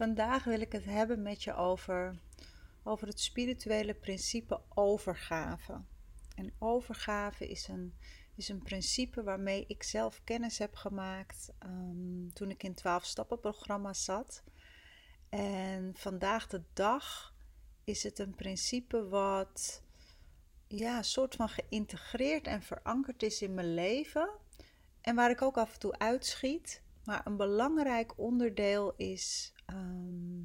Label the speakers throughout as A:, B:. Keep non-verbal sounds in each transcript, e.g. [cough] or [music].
A: Vandaag wil ik het hebben met je over, over het spirituele principe overgave. En overgave is een, is een principe waarmee ik zelf kennis heb gemaakt um, toen ik in 12 stappenprogramma's zat. En vandaag de dag is het een principe wat ja, een soort van geïntegreerd en verankerd is in mijn leven. En waar ik ook af en toe uitschiet. Maar een belangrijk onderdeel is Ehm,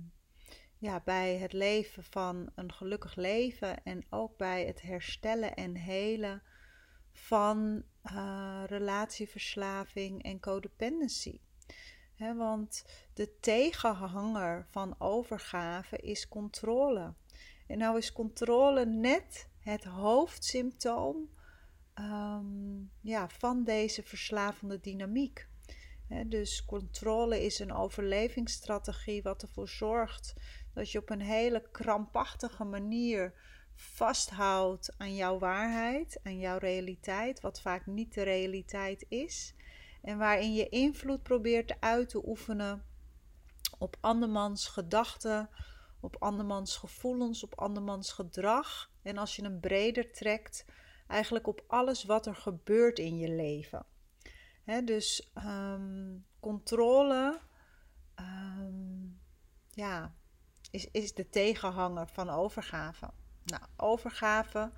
A: ja, bij het leven van een gelukkig leven en ook bij het herstellen en helen van uh, relatieverslaving en codependency. want de tegenhanger van overgave is controle. En nou is controle net het hoofdsymptoom um, ja, van deze verslavende dynamiek dus controle is een overlevingsstrategie wat ervoor zorgt dat je op een hele krampachtige manier vasthoudt aan jouw waarheid, aan jouw realiteit, wat vaak niet de realiteit is. En waarin je invloed probeert uit te oefenen op andermans gedachten, op andermans gevoelens, op andermans gedrag. En als je hem breder trekt, eigenlijk op alles wat er gebeurt in je leven dus um, controle um, ja, is, is de tegenhanger van overgave. Nou, overgave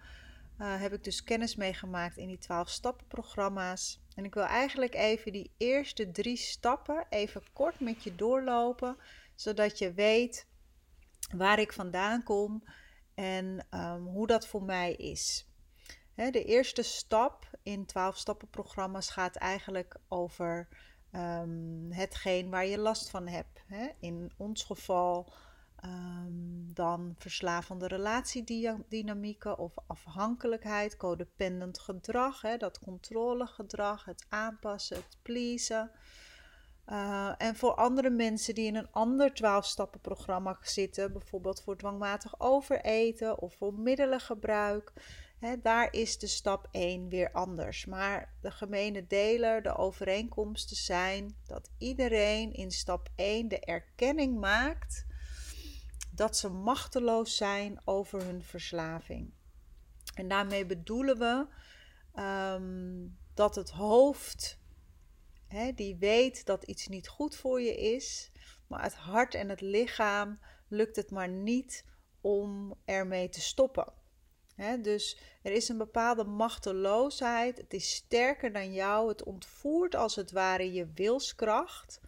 A: uh, heb ik dus kennis meegemaakt in die 12 stappenprogramma's. En ik wil eigenlijk even die eerste drie stappen even kort met je doorlopen, zodat je weet waar ik vandaan kom en um, hoe dat voor mij is de eerste stap in 12 stappenprogramma's gaat eigenlijk over um, hetgeen waar je last van hebt. In ons geval um, dan verslavende relatiedynamieken of afhankelijkheid, codependent gedrag, dat controlegedrag, het aanpassen, het pleasen. Uh, en voor andere mensen die in een ander 12-stappenprogramma zitten, bijvoorbeeld voor dwangmatig overeten of voor middelengebruik, daar is de stap 1 weer anders. Maar de gemene deler, de overeenkomsten zijn dat iedereen in stap 1 de erkenning maakt dat ze machteloos zijn over hun verslaving. En daarmee bedoelen we um, dat het hoofd, die weet dat iets niet goed voor je is, maar het hart en het lichaam lukt het maar niet om ermee te stoppen dus er is een bepaalde machteloosheid. Het is sterker dan jou. Het ontvoert als het ware je wilskracht.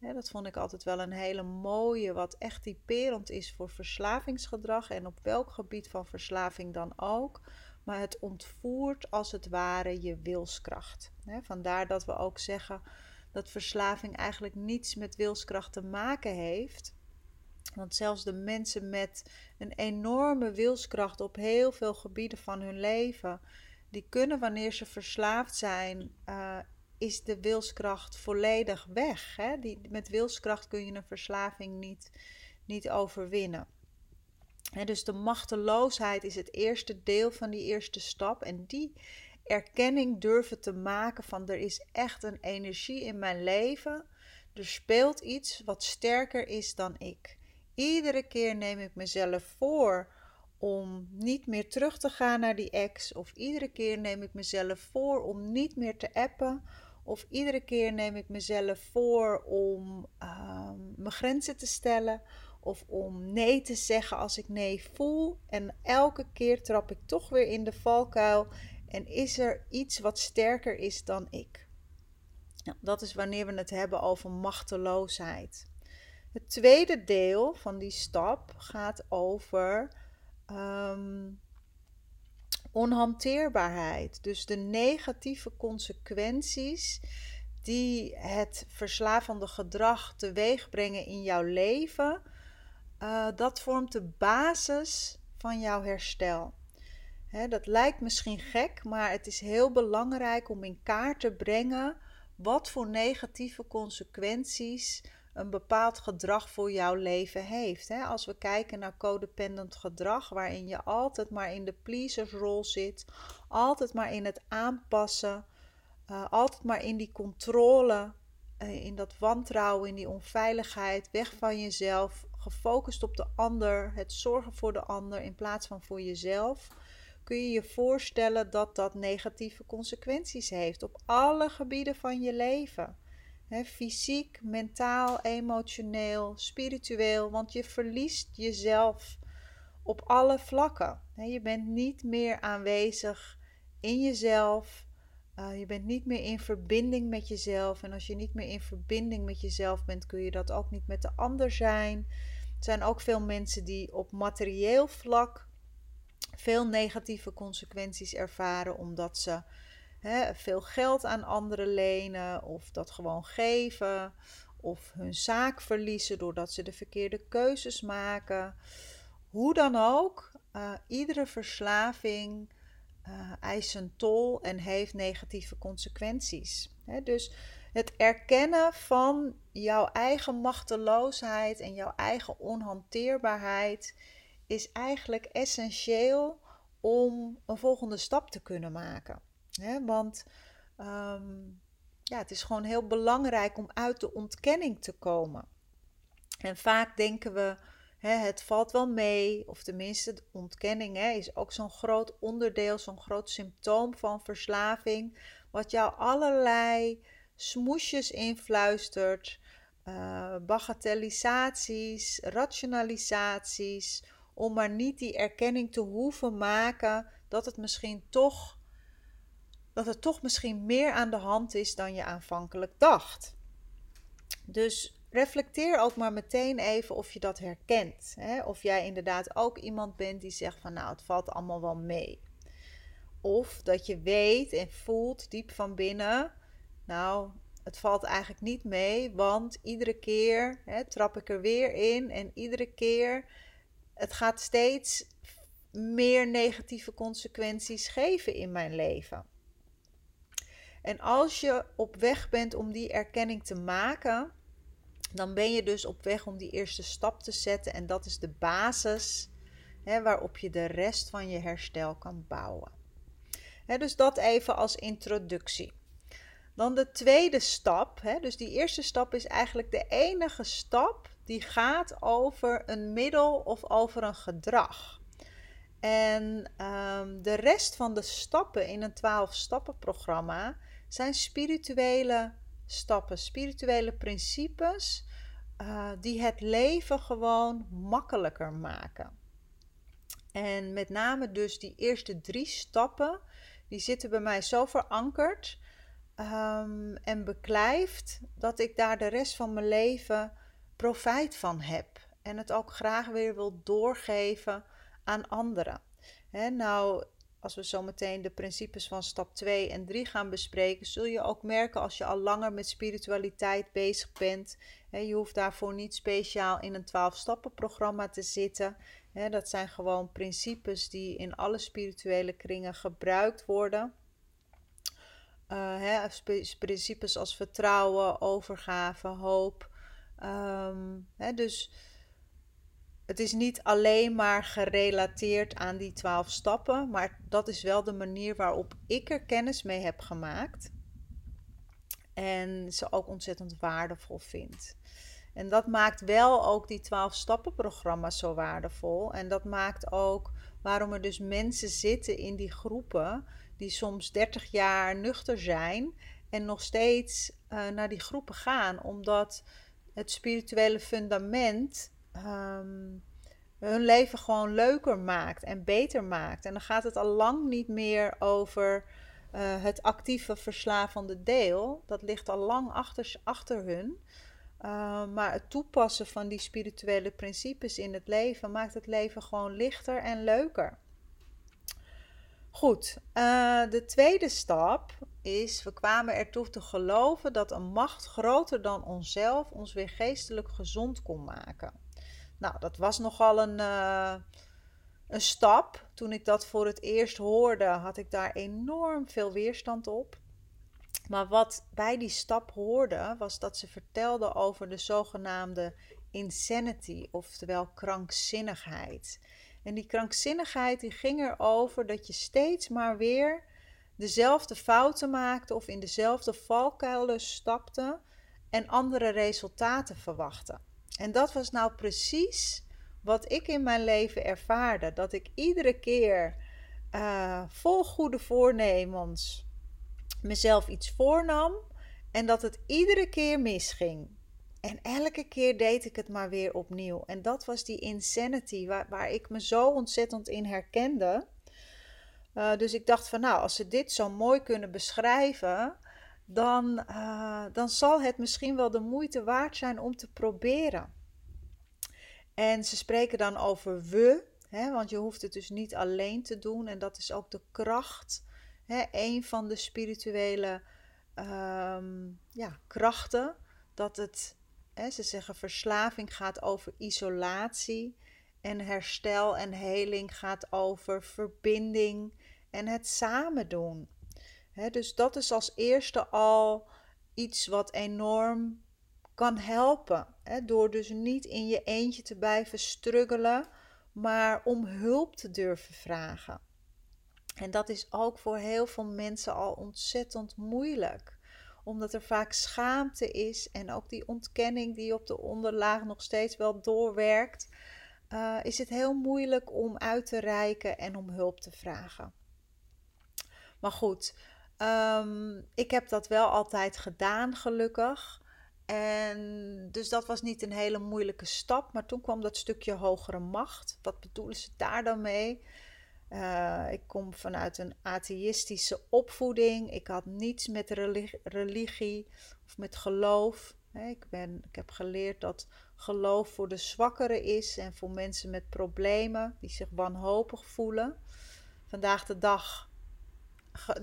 A: dat vond ik altijd wel een hele mooie, wat echt typerend is voor verslavingsgedrag en op welk gebied van verslaving dan ook. Maar het ontvoert als het ware je wilskracht. vandaar dat we ook zeggen dat verslaving eigenlijk niets met wilskracht te maken heeft. Want zelfs de mensen met een enorme wilskracht op heel veel gebieden van hun leven, die kunnen wanneer ze verslaafd zijn, uh, is de wilskracht volledig weg. Hè? Die, met wilskracht kun je een verslaving niet, niet overwinnen. dus de machteloosheid is het eerste deel van die eerste stap. En die erkenning durven te maken van er is echt een energie in mijn leven. Er speelt iets wat sterker is dan ik. Iedere keer neem ik mezelf voor om niet meer terug te gaan naar die ex. Of iedere keer neem ik mezelf voor om niet meer te appen. Of iedere keer neem ik mezelf voor om uh, mijn grenzen te stellen. Of om nee te zeggen als ik nee voel. En elke keer trap ik toch weer in de valkuil. En is er iets wat sterker is dan ik? Nou, dat is wanneer we het hebben over machteloosheid. Het tweede deel van die stap gaat over um, onhanteerbaarheid. Dus de negatieve consequenties die het verslavende gedrag teweeg brengen in jouw leven. Uh, dat vormt de basis van jouw herstel. dat lijkt misschien gek, maar het is heel belangrijk om in kaart te brengen wat voor negatieve consequenties een bepaald gedrag voor jouw leven heeft. Als we kijken naar codependent gedrag, waarin je altijd maar in de pleasersrol zit, altijd maar in het aanpassen, uh, altijd maar in die controle, uh, in dat wantrouwen, in die onveiligheid, weg van jezelf, gefocust op de ander, het zorgen voor de ander in plaats van voor jezelf. Kun je je voorstellen dat dat negatieve consequenties heeft op alle gebieden van je leven? Fysiek, mentaal, emotioneel, spiritueel, want je verliest jezelf op alle vlakken. je bent niet meer aanwezig in jezelf. Uh, je bent niet meer in verbinding met jezelf. En als je niet meer in verbinding met jezelf bent, kun je dat ook niet met de ander zijn. Er zijn ook veel mensen die op materieel vlak veel negatieve consequenties ervaren omdat ze hè, veel geld aan anderen lenen of dat gewoon geven of hun zaak verliezen doordat ze de verkeerde keuzes maken. Hoe dan ook, uh, iedere verslaving uh, eist een tol en heeft negatieve consequenties. dus het erkennen van jouw eigen machteloosheid en jouw eigen onhanteerbaarheid is eigenlijk essentieel om een volgende stap te kunnen maken. Want ehm, ja, het is gewoon heel belangrijk om uit de ontkenning te komen. En vaak denken we, het valt wel mee, of tenminste, ontkenning is ook zo'n groot onderdeel, zo'n groot symptoom van verslaving, wat jou allerlei smoesjes influistert, uh, bagatellisaties, rationalisaties, om maar niet die erkenning te hoeven maken dat het misschien toch dat er toch misschien meer aan de hand is dan je aanvankelijk dacht. Dus reflecteer ook maar meteen even of je dat herkent. Hè? Of jij inderdaad ook iemand bent die zegt van nou het valt allemaal wel mee. Of dat je weet en voelt diep van binnen, nou het valt eigenlijk niet mee, want iedere keer hè, trap ik er weer in en iedere keer het gaat steeds meer negatieve consequenties geven in mijn leven. En als je op weg bent om die erkenning te maken, dan ben je dus op weg om die eerste stap te zetten. En dat is de basis hè, waarop je de rest van je herstel kan bouwen. Hè, dus dat even als introductie. Dan de tweede stap. Hè, dus die eerste stap is eigenlijk de enige stap die gaat over een middel of over een gedrag. En um, de rest van de stappen in een 12-stappen-programma zijn spirituele stappen, spirituele principes uh, die het leven gewoon makkelijker maken. En met name dus die eerste drie stappen, die zitten bij mij zo verankerd um, en beklijft dat ik daar de rest van mijn leven profijt van heb. En het ook graag weer wil doorgeven aan anderen. Nou, als we zo meteen de principes van stap 2 en 3 gaan bespreken, zul je ook merken als je al langer met spiritualiteit bezig bent. Je hoeft daarvoor niet speciaal in een 12-stappen-programma te zitten. Dat zijn gewoon principes die in alle spirituele kringen gebruikt worden. Hè, principes als vertrouwen, overgave, hoop. Hè, dus het is niet alleen maar gerelateerd aan die twaalf stappen, maar dat is wel de manier waarop ik er kennis mee heb gemaakt. En ze ook ontzettend waardevol vind. En dat maakt wel ook die 12 stappen programma's zo waardevol. En dat maakt ook waarom er dus mensen zitten in die groepen die soms 30 jaar nuchter zijn en nog steeds uh, naar die groepen gaan, omdat het spirituele fundament um, hun leven gewoon leuker maakt en beter maakt. En dan gaat het al lang niet meer over uh, het actieve verslavende deel. Dat ligt al lang achter, achter hun. Uh, maar het toepassen van die spirituele principes in het leven maakt het leven gewoon lichter en leuker. Goed, uh, de tweede stap is: we kwamen ertoe te geloven dat een macht groter dan onszelf ons weer geestelijk gezond kon maken. Nou, dat was nogal een, uh, een stap. Toen ik dat voor het eerst hoorde, had ik daar enorm veel weerstand op. Maar wat bij die stap hoorde, was dat ze vertelde over de zogenaamde insanity, oftewel krankzinnigheid. En die krankzinnigheid die ging erover dat je steeds maar weer dezelfde fouten maakte of in dezelfde valkuilen stapte en andere resultaten verwachtte. En dat was nou precies wat ik in mijn leven ervaarde. Dat ik iedere keer uh, vol goede voornemens mezelf iets voornam en dat het iedere keer misging. En elke keer deed ik het maar weer opnieuw. En dat was die insanity waar, waar ik me zo ontzettend in herkende. Uh, dus ik dacht van nou, als ze dit zo mooi kunnen beschrijven, dan, uh, dan zal het misschien wel de moeite waard zijn om te proberen. En ze spreken dan over we, hè, want je hoeft het dus niet alleen te doen. En dat is ook de kracht, hè, een van de spirituele um, ja, krachten. Dat het, hè, ze zeggen verslaving gaat over isolatie. En herstel en heling gaat over verbinding en het samen doen. Dus dat is als eerste al iets wat enorm kan helpen. door dus niet in je eentje te blijven struggelen, maar om hulp te durven vragen. En dat is ook voor heel veel mensen al ontzettend moeilijk omdat er vaak schaamte is en ook die ontkenning die op de onderlaag nog steeds wel doorwerkt, uh, is het heel moeilijk om uit te reiken en om hulp te vragen. Maar goed, ehm, ik heb dat wel altijd gedaan, gelukkig. En dus dat was niet een hele moeilijke stap. Maar toen kwam dat stukje hogere macht. Wat bedoelen ze daar dan mee? Uh, ik kom vanuit een atheïstische opvoeding. Ik had niets met religie of met geloof. Ik, ben, ik heb geleerd dat geloof voor de zwakkeren is en voor mensen met problemen die zich wanhopig voelen. Vandaag de dag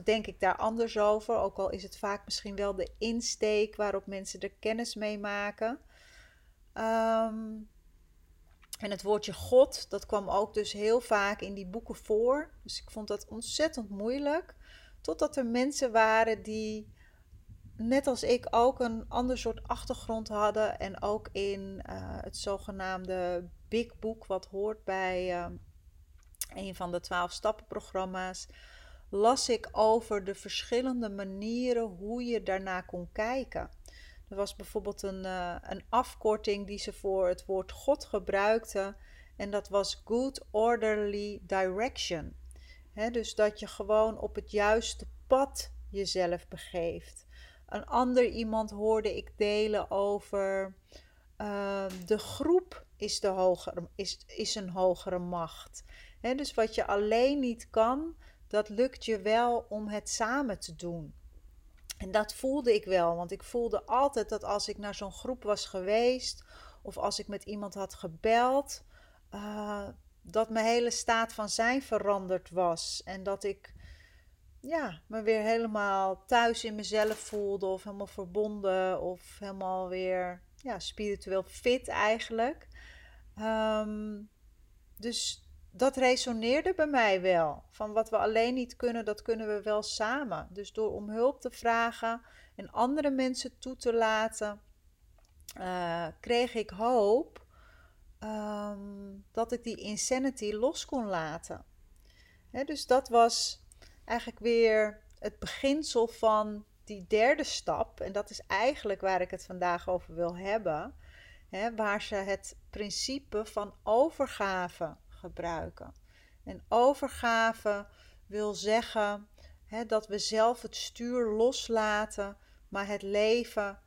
A: denk ik daar anders over, ook al is het vaak misschien wel de insteek waarop mensen er kennis mee maken. Ehm, en het woordje God, dat kwam ook dus heel vaak in die boeken voor. Dus ik vond dat ontzettend moeilijk. Totdat er mensen waren die net als ik ook een ander soort achtergrond hadden. En ook in uh, het zogenaamde Big Book, wat hoort bij uh, een van de twaalf stappenprogramma's, las ik over de verschillende manieren hoe je daarna kon kijken. Er was bijvoorbeeld een, uh, een afkorting die ze voor het woord God gebruikten. En dat was Good Orderly Direction. Dus dat je gewoon op het juiste pad jezelf begeeft. Een ander iemand hoorde ik delen over uh, de groep is, de is, is een hogere macht. Dus wat je alleen niet kan, dat lukt je wel om het samen te doen. En dat voelde ik wel, want ik voelde altijd dat als ik naar zo'n groep was geweest of als ik met iemand had gebeld, uh, dat mijn hele staat van zijn veranderd was. En dat ik ja, me weer helemaal thuis in mezelf voelde of helemaal verbonden of helemaal weer ja, spiritueel fit eigenlijk. Um, dus dat resoneerde bij mij wel. Van wat we alleen niet kunnen, dat kunnen we wel samen. Dus door om hulp te vragen en andere mensen toe te laten, uh, kreeg ik hoop um, dat ik die insanity los kon laten. dus dat was eigenlijk weer het beginsel van die derde stap. En dat is eigenlijk waar ik het vandaag over wil hebben. waar ze het principe van overgave gebruiken. En overgave wil zeggen hè, dat we zelf het stuur loslaten, maar het leven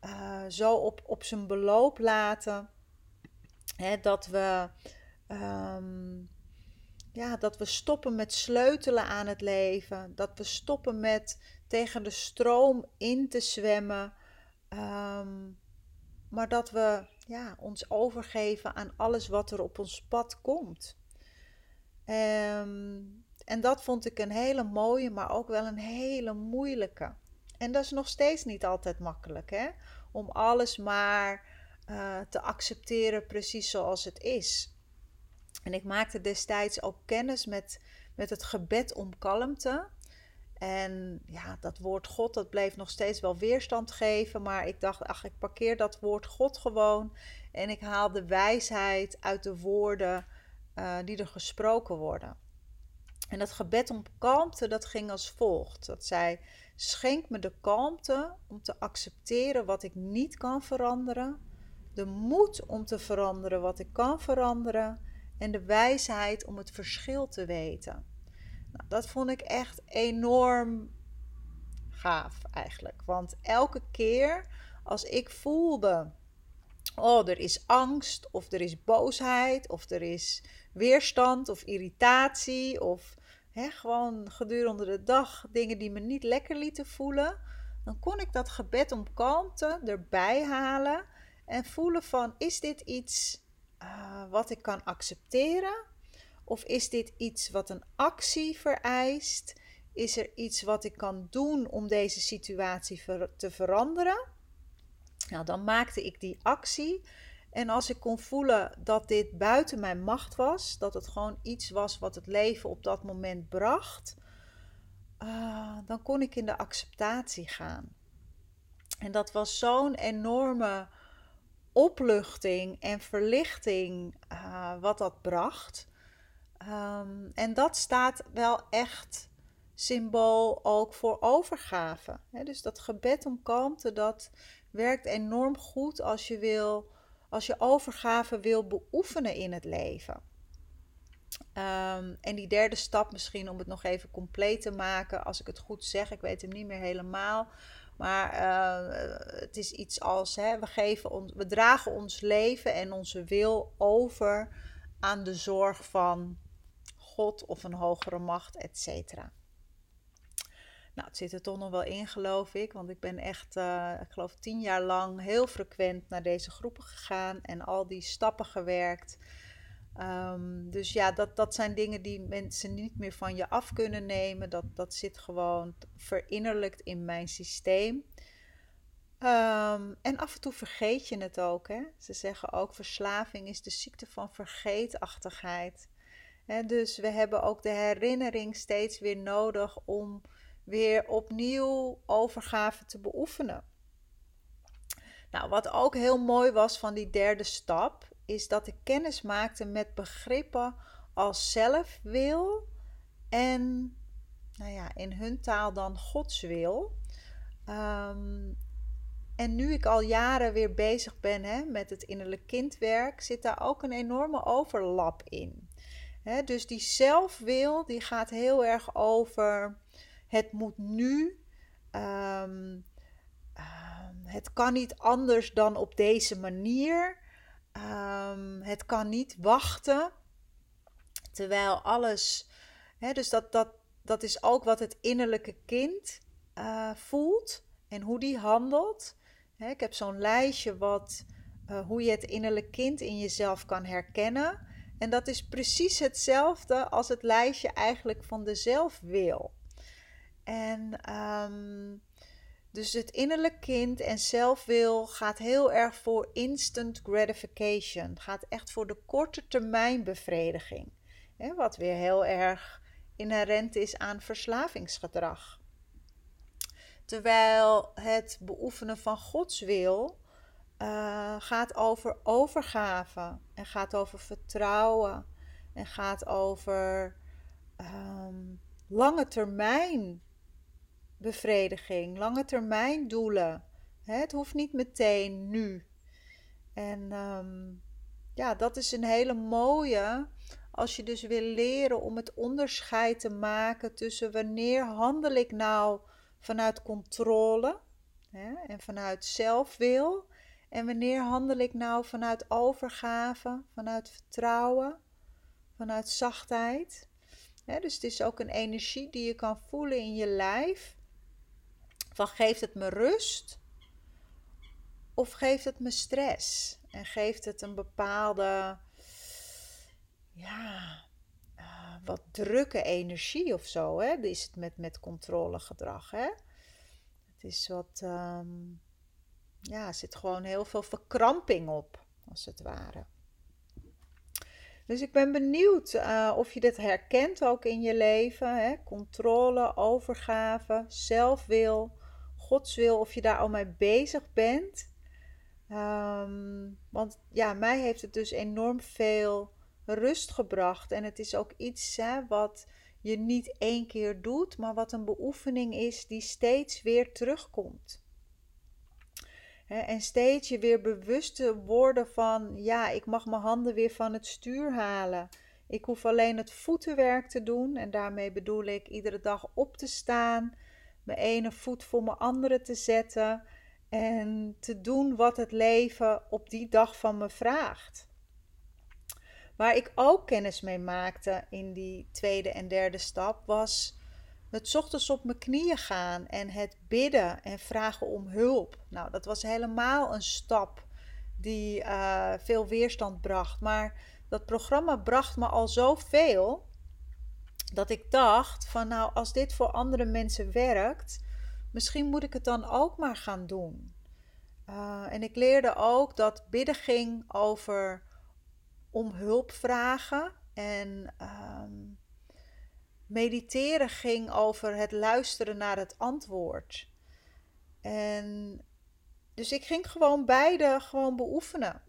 A: uh, zo op, op zijn beloop laten. Hè, dat we. Um, ja, dat we stoppen met sleutelen aan het leven. Dat we stoppen met tegen de stroom in te zwemmen. Um, maar dat we ja, ons overgeven aan alles wat er op ons pad komt. Um, en dat vond ik een hele mooie, maar ook wel een hele moeilijke. En dat is nog steeds niet altijd makkelijk, hè? Om alles maar eh, te accepteren precies zoals het is. En ik maakte destijds ook kennis met, met het gebed om kalmte. En ja, dat woord God, dat bleef nog steeds wel weerstand geven. Maar ik dacht, ach, ik parkeer dat woord God gewoon. En ik haal de wijsheid uit de woorden uh, die er gesproken worden. En dat gebed om kalmte, dat ging als volgt. Dat zei, schenk me de kalmte om te accepteren wat ik niet kan veranderen. De moed om te veranderen wat ik kan veranderen. En de wijsheid om het verschil te weten. Nou, dat vond ik echt enorm gaaf eigenlijk. Want elke keer als ik voelde, oh er is angst of er is boosheid of er is weerstand of irritatie of hè, gewoon gedurende de dag dingen die me niet lekker lieten voelen, dan kon ik dat gebed om kalmte erbij halen en voelen van is dit iets uh, wat ik kan accepteren of is dit iets wat een actie vereist? Is er iets wat ik kan doen om deze situatie te veranderen? Nou, dan maakte ik die actie. En als ik kon voelen dat dit buiten mijn macht was, dat het gewoon iets was wat het leven op dat moment bracht, uh, dan kon ik in de acceptatie gaan. En dat was zo'n enorme opluchting en verlichting uh, wat dat bracht. Um, en dat staat wel echt symbool ook voor overgave. dus dat gebed om kalmte, dat werkt enorm goed als je, wil, als je overgave wil beoefenen in het leven. Um, en die derde stap misschien om het nog even compleet te maken, als ik het goed zeg, ik weet hem niet meer helemaal. Maar uh, het is iets als, we, geven we dragen ons leven en onze wil over aan de zorg van Of een hogere macht, etc. Nou, het zit er toch nog wel in, geloof ik. Want ik ben echt, uh, ik geloof, tien jaar lang heel frequent naar deze groepen gegaan en al die stappen gewerkt. Um, dus ja, dat, dat zijn dingen die mensen niet meer van je af kunnen nemen. Dat, dat zit gewoon verinnerlijkt in mijn systeem. Um, en af en toe vergeet je het ook. Hè? Ze zeggen ook: verslaving is de ziekte van vergeetachtigheid dus we hebben ook de herinnering steeds weer nodig om weer opnieuw overgave te beoefenen. Nou, wat ook heel mooi was van die derde stap, is dat ik kennis maakte met begrippen als zelfwil en, nou ja, in hun taal dan Gods wil. Um, en nu ik al jaren weer bezig ben hè, met het innerlijk kindwerk, zit daar ook een enorme overlap in dus die zelfwil die gaat heel erg over het moet nu. Ehm, ehm, het kan niet anders dan op deze manier. Um, het kan niet wachten. Terwijl alles. dus dat, dat, dat is ook wat het innerlijke kind uh, voelt en hoe die handelt. ik heb zo'n lijstje wat, uh, hoe je het innerlijke kind in jezelf kan herkennen. En dat is precies hetzelfde als het lijstje eigenlijk van de zelfwil. En um, dus het innerlijk kind en zelfwil gaat heel erg voor instant gratification. Gaat echt voor de korte termijn bevrediging. Hè, wat weer heel erg inherent is aan verslavingsgedrag. Terwijl het beoefenen van Gods wil uh, gaat over overgave en gaat over vertrouwen en gaat over um, lange termijn bevrediging, lange termijn doelen. het hoeft niet meteen nu. En um, ja, dat is een hele mooie als je dus wil leren om het onderscheid te maken tussen wanneer handel ik nou vanuit controle hè, en vanuit zelfwil en wanneer handel ik nou vanuit overgave, vanuit vertrouwen, vanuit zachtheid? dus het is ook een energie die je kan voelen in je lijf. Van geeft het me rust of geeft het me stress? En geeft het een bepaalde, ja, uh, wat drukke energie of zo? Hè? Is het met, met controlegedrag? Hè? Het is wat. Um, ja, zit gewoon heel veel verkramping op, als het ware. Dus ik ben benieuwd uh, of je dit herkent ook in je leven. Hè? Controle, overgave, zelfwil, godswil, of je daar al mee bezig bent. Um, want ja, mij heeft het dus enorm veel rust gebracht. En het is ook iets hè, wat je niet één keer doet, maar wat een beoefening is die steeds weer terugkomt. En steeds je weer bewust te worden van, ja, ik mag mijn handen weer van het stuur halen. Ik hoef alleen het voetenwerk te doen en daarmee bedoel ik iedere dag op te staan, mijn ene voet voor mijn andere te zetten en te doen wat het leven op die dag van me vraagt. Waar ik ook kennis mee maakte in die tweede en derde stap was het ochtends op mijn knieën gaan en het bidden en vragen om hulp. Nou, dat was helemaal een stap die uh, veel weerstand bracht. Maar dat programma bracht me al zoveel dat ik dacht van nou, als dit voor andere mensen werkt, misschien moet ik het dan ook maar gaan doen. Uh, en ik leerde ook dat bidden ging over om hulp vragen en um, mediteren ging over het luisteren naar het antwoord. En dus ik ging gewoon beide gewoon beoefenen.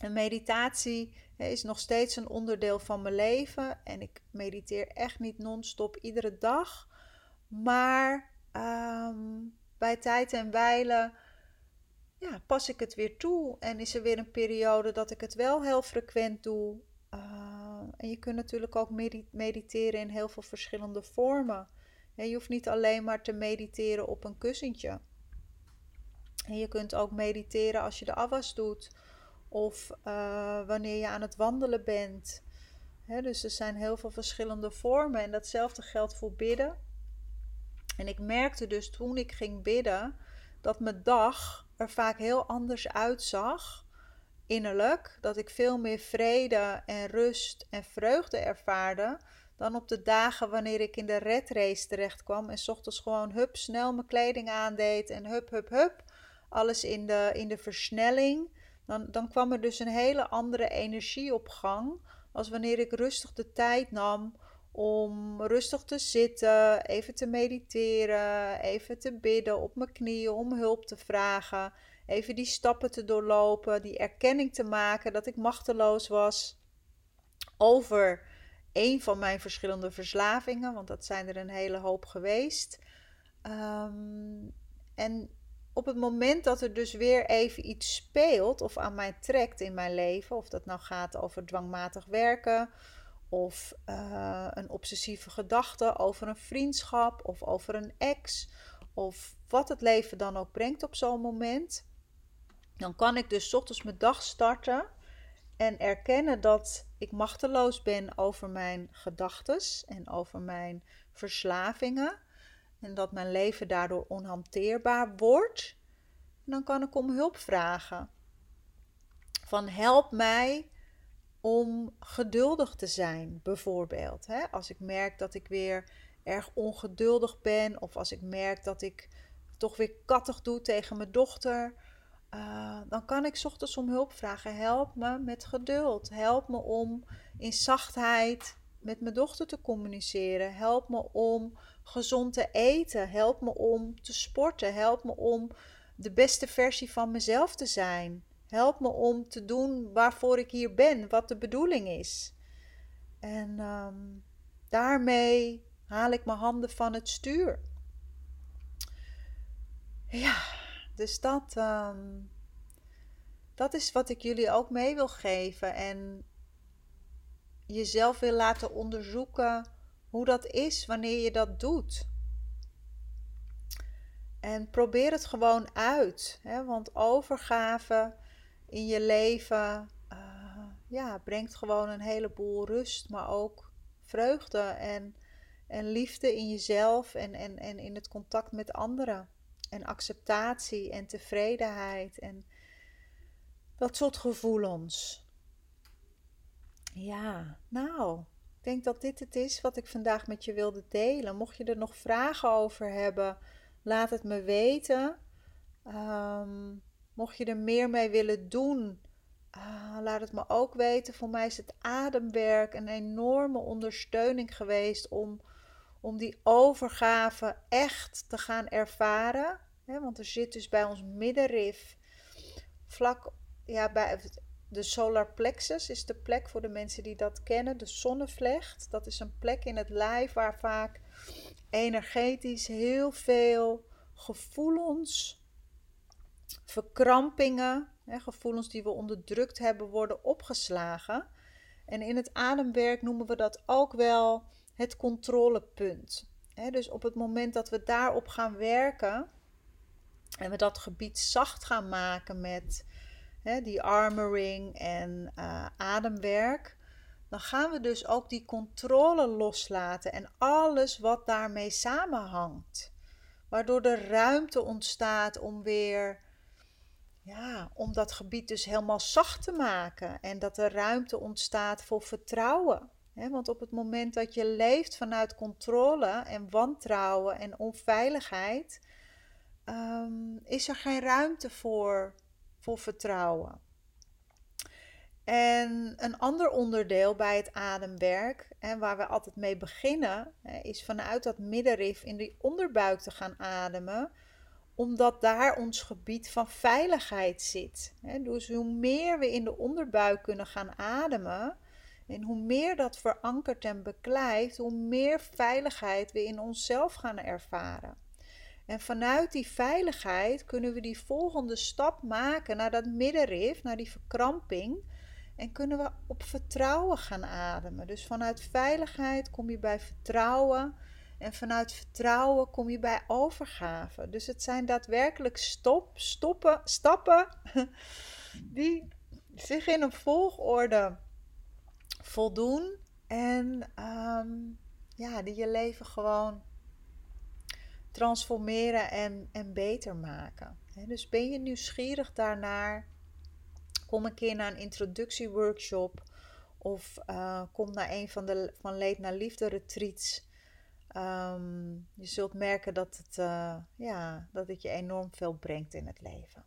A: En meditatie is nog steeds een onderdeel van mijn leven. En ik mediteer echt niet non-stop iedere dag. Maar ehm, bij tijd en wijle ja, pas ik het weer toe. En is er weer een periode dat ik het wel heel frequent doe. Uh, en je kunt natuurlijk ook mediteren in heel veel verschillende vormen. je hoeft niet alleen maar te mediteren op een kussentje. En je kunt ook mediteren als je de afwas doet. Of uh, wanneer je aan het wandelen bent. dus er zijn heel veel verschillende vormen. En datzelfde geldt voor bidden. En ik merkte dus toen ik ging bidden dat mijn dag er vaak heel anders uitzag innerlijk. Dat ik veel meer vrede en rust en vreugde ervaarde dan op de dagen wanneer ik in de red race terecht kwam en s ochtends gewoon hup snel mijn kleding aandeed en hup hup hup alles in de, in de versnelling. Dan, dan kwam er dus een hele andere energie op gang als wanneer ik rustig de tijd nam om rustig te zitten, even te mediteren, even te bidden op mijn knieën om hulp te vragen, even die stappen te doorlopen, die erkenning te maken dat ik machteloos was over een van mijn verschillende verslavingen, want dat zijn er een hele hoop geweest. Ehm, en op het moment dat er dus weer even iets speelt of aan mij trekt in mijn leven, of dat nou gaat over dwangmatig werken of uh, een obsessieve gedachte over een vriendschap of over een ex of wat het leven dan ook brengt op zo'n moment, dan kan ik dus ochtends mijn dag starten en erkennen dat ik machteloos ben over mijn gedachten en over mijn verslavingen en dat mijn leven daardoor onhanteerbaar wordt. En dan kan ik om hulp vragen. Van help mij om geduldig te zijn, bijvoorbeeld. Hè? Als ik merk dat ik weer erg ongeduldig ben, of als ik merk dat ik toch weer kattig doe tegen mijn dochter, uh, dan kan ik ochtends om hulp vragen. Help me met geduld. Help me om in zachtheid met mijn dochter te communiceren. Help me om gezond te eten. Help me om te sporten. Help me om de beste versie van mezelf te zijn. Help me om te doen waarvoor ik hier ben, wat de bedoeling is. En um, daarmee haal ik mijn handen van het stuur. Ja, dus dat, um, dat is wat ik jullie ook mee wil geven. En jezelf wil laten onderzoeken hoe dat is wanneer je dat doet. En probeer het gewoon uit. Hè? Want overgave in je leven uh, ja, brengt gewoon een heleboel rust, maar ook vreugde en, en liefde in jezelf en, en, en in het contact met anderen. En acceptatie en tevredenheid en dat soort gevoelens. Ja, nou, ik denk dat dit het is wat ik vandaag met je wilde delen. Mocht je er nog vragen over hebben, laat het me weten. Ehm, mocht je er meer mee willen doen, uh, laat het me ook weten. Voor mij is het ademwerk een enorme ondersteuning geweest om, om die overgave echt te gaan ervaren. want er zit dus bij ons middenrif, vlak ja, bij de solar plexus is de plek voor de mensen die dat kennen, de zonnevlecht. Dat is een plek in het lijf waar vaak energetisch heel veel gevoelens, verkrampingen, hè, gevoelens die we onderdrukt hebben, worden opgeslagen. En in het ademwerk noemen we dat ook wel het controlepunt. Dus op het moment dat we daarop gaan werken en we dat gebied zacht gaan maken met die armoring en uh, ademwerk, dan gaan we dus ook die controle loslaten en alles wat daarmee samenhangt. Waardoor er ruimte ontstaat om weer, ja, om dat gebied dus helemaal zacht te maken. En dat er ruimte ontstaat voor vertrouwen. Want op het moment dat je leeft vanuit controle en wantrouwen en onveiligheid, ehm, is er geen ruimte voor, voor vertrouwen. En een ander onderdeel bij het ademwerk, en waar we altijd mee beginnen, is vanuit dat middenrif in die onderbuik te gaan ademen, omdat daar ons gebied van veiligheid zit. Dus hoe meer we in de onderbuik kunnen gaan ademen, en hoe meer dat verankert en beklijft, hoe meer veiligheid we in onszelf gaan ervaren. En vanuit die veiligheid kunnen we die volgende stap maken naar dat middenrif, naar die verkramping en kunnen we op vertrouwen gaan ademen. Dus vanuit veiligheid kom je bij vertrouwen. En vanuit vertrouwen kom je bij overgave. Dus het zijn daadwerkelijk stop, stoppen, stappen [laughs] die zich in een volgorde voldoen. En ehm, ja, die je leven gewoon transformeren en, en beter maken. Dus ben je nieuwsgierig daarnaar? Kom een keer naar een introductieworkshop of uh, kom naar een van de van leed naar liefde retreats. Um, je zult merken dat het, uh, ja, dat het je enorm veel brengt in het leven.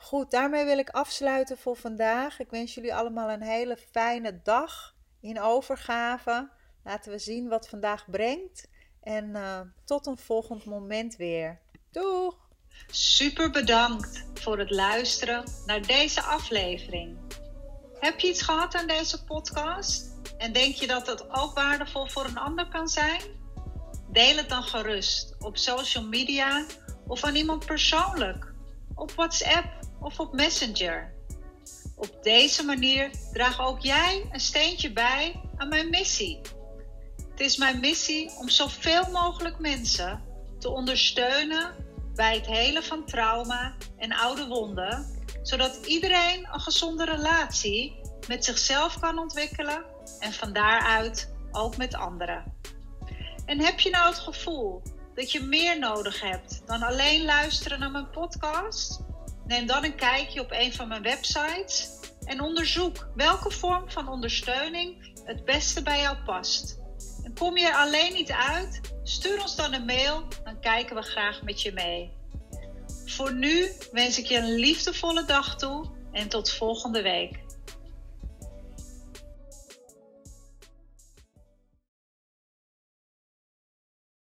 A: Goed, daarmee wil ik afsluiten voor vandaag. Ik wens jullie allemaal een hele fijne dag in overgave. Laten we zien wat vandaag brengt. En uh, tot een volgend moment weer. Doeg!
B: Super bedankt voor het luisteren naar deze aflevering. Heb je iets gehad aan deze podcast? En denk je dat het ook waardevol voor een ander kan zijn? Deel het dan gerust op social media of aan iemand persoonlijk, op WhatsApp of op Messenger. Op deze manier draag ook jij een steentje bij aan mijn missie. Het is mijn missie om zoveel mogelijk mensen te ondersteunen bij het helen van trauma en oude wonden, zodat iedereen een gezonde relatie met zichzelf kan ontwikkelen en van daaruit ook met anderen. En heb je nou het gevoel dat je meer nodig hebt dan alleen luisteren naar mijn podcast? Neem dan een kijkje op een van mijn websites en onderzoek welke vorm van ondersteuning het beste bij jou past. En kom je er alleen niet uit? Stuur ons dan een mail, dan kijken we graag met je mee. Voor nu wens ik je een liefdevolle dag toe en tot volgende week.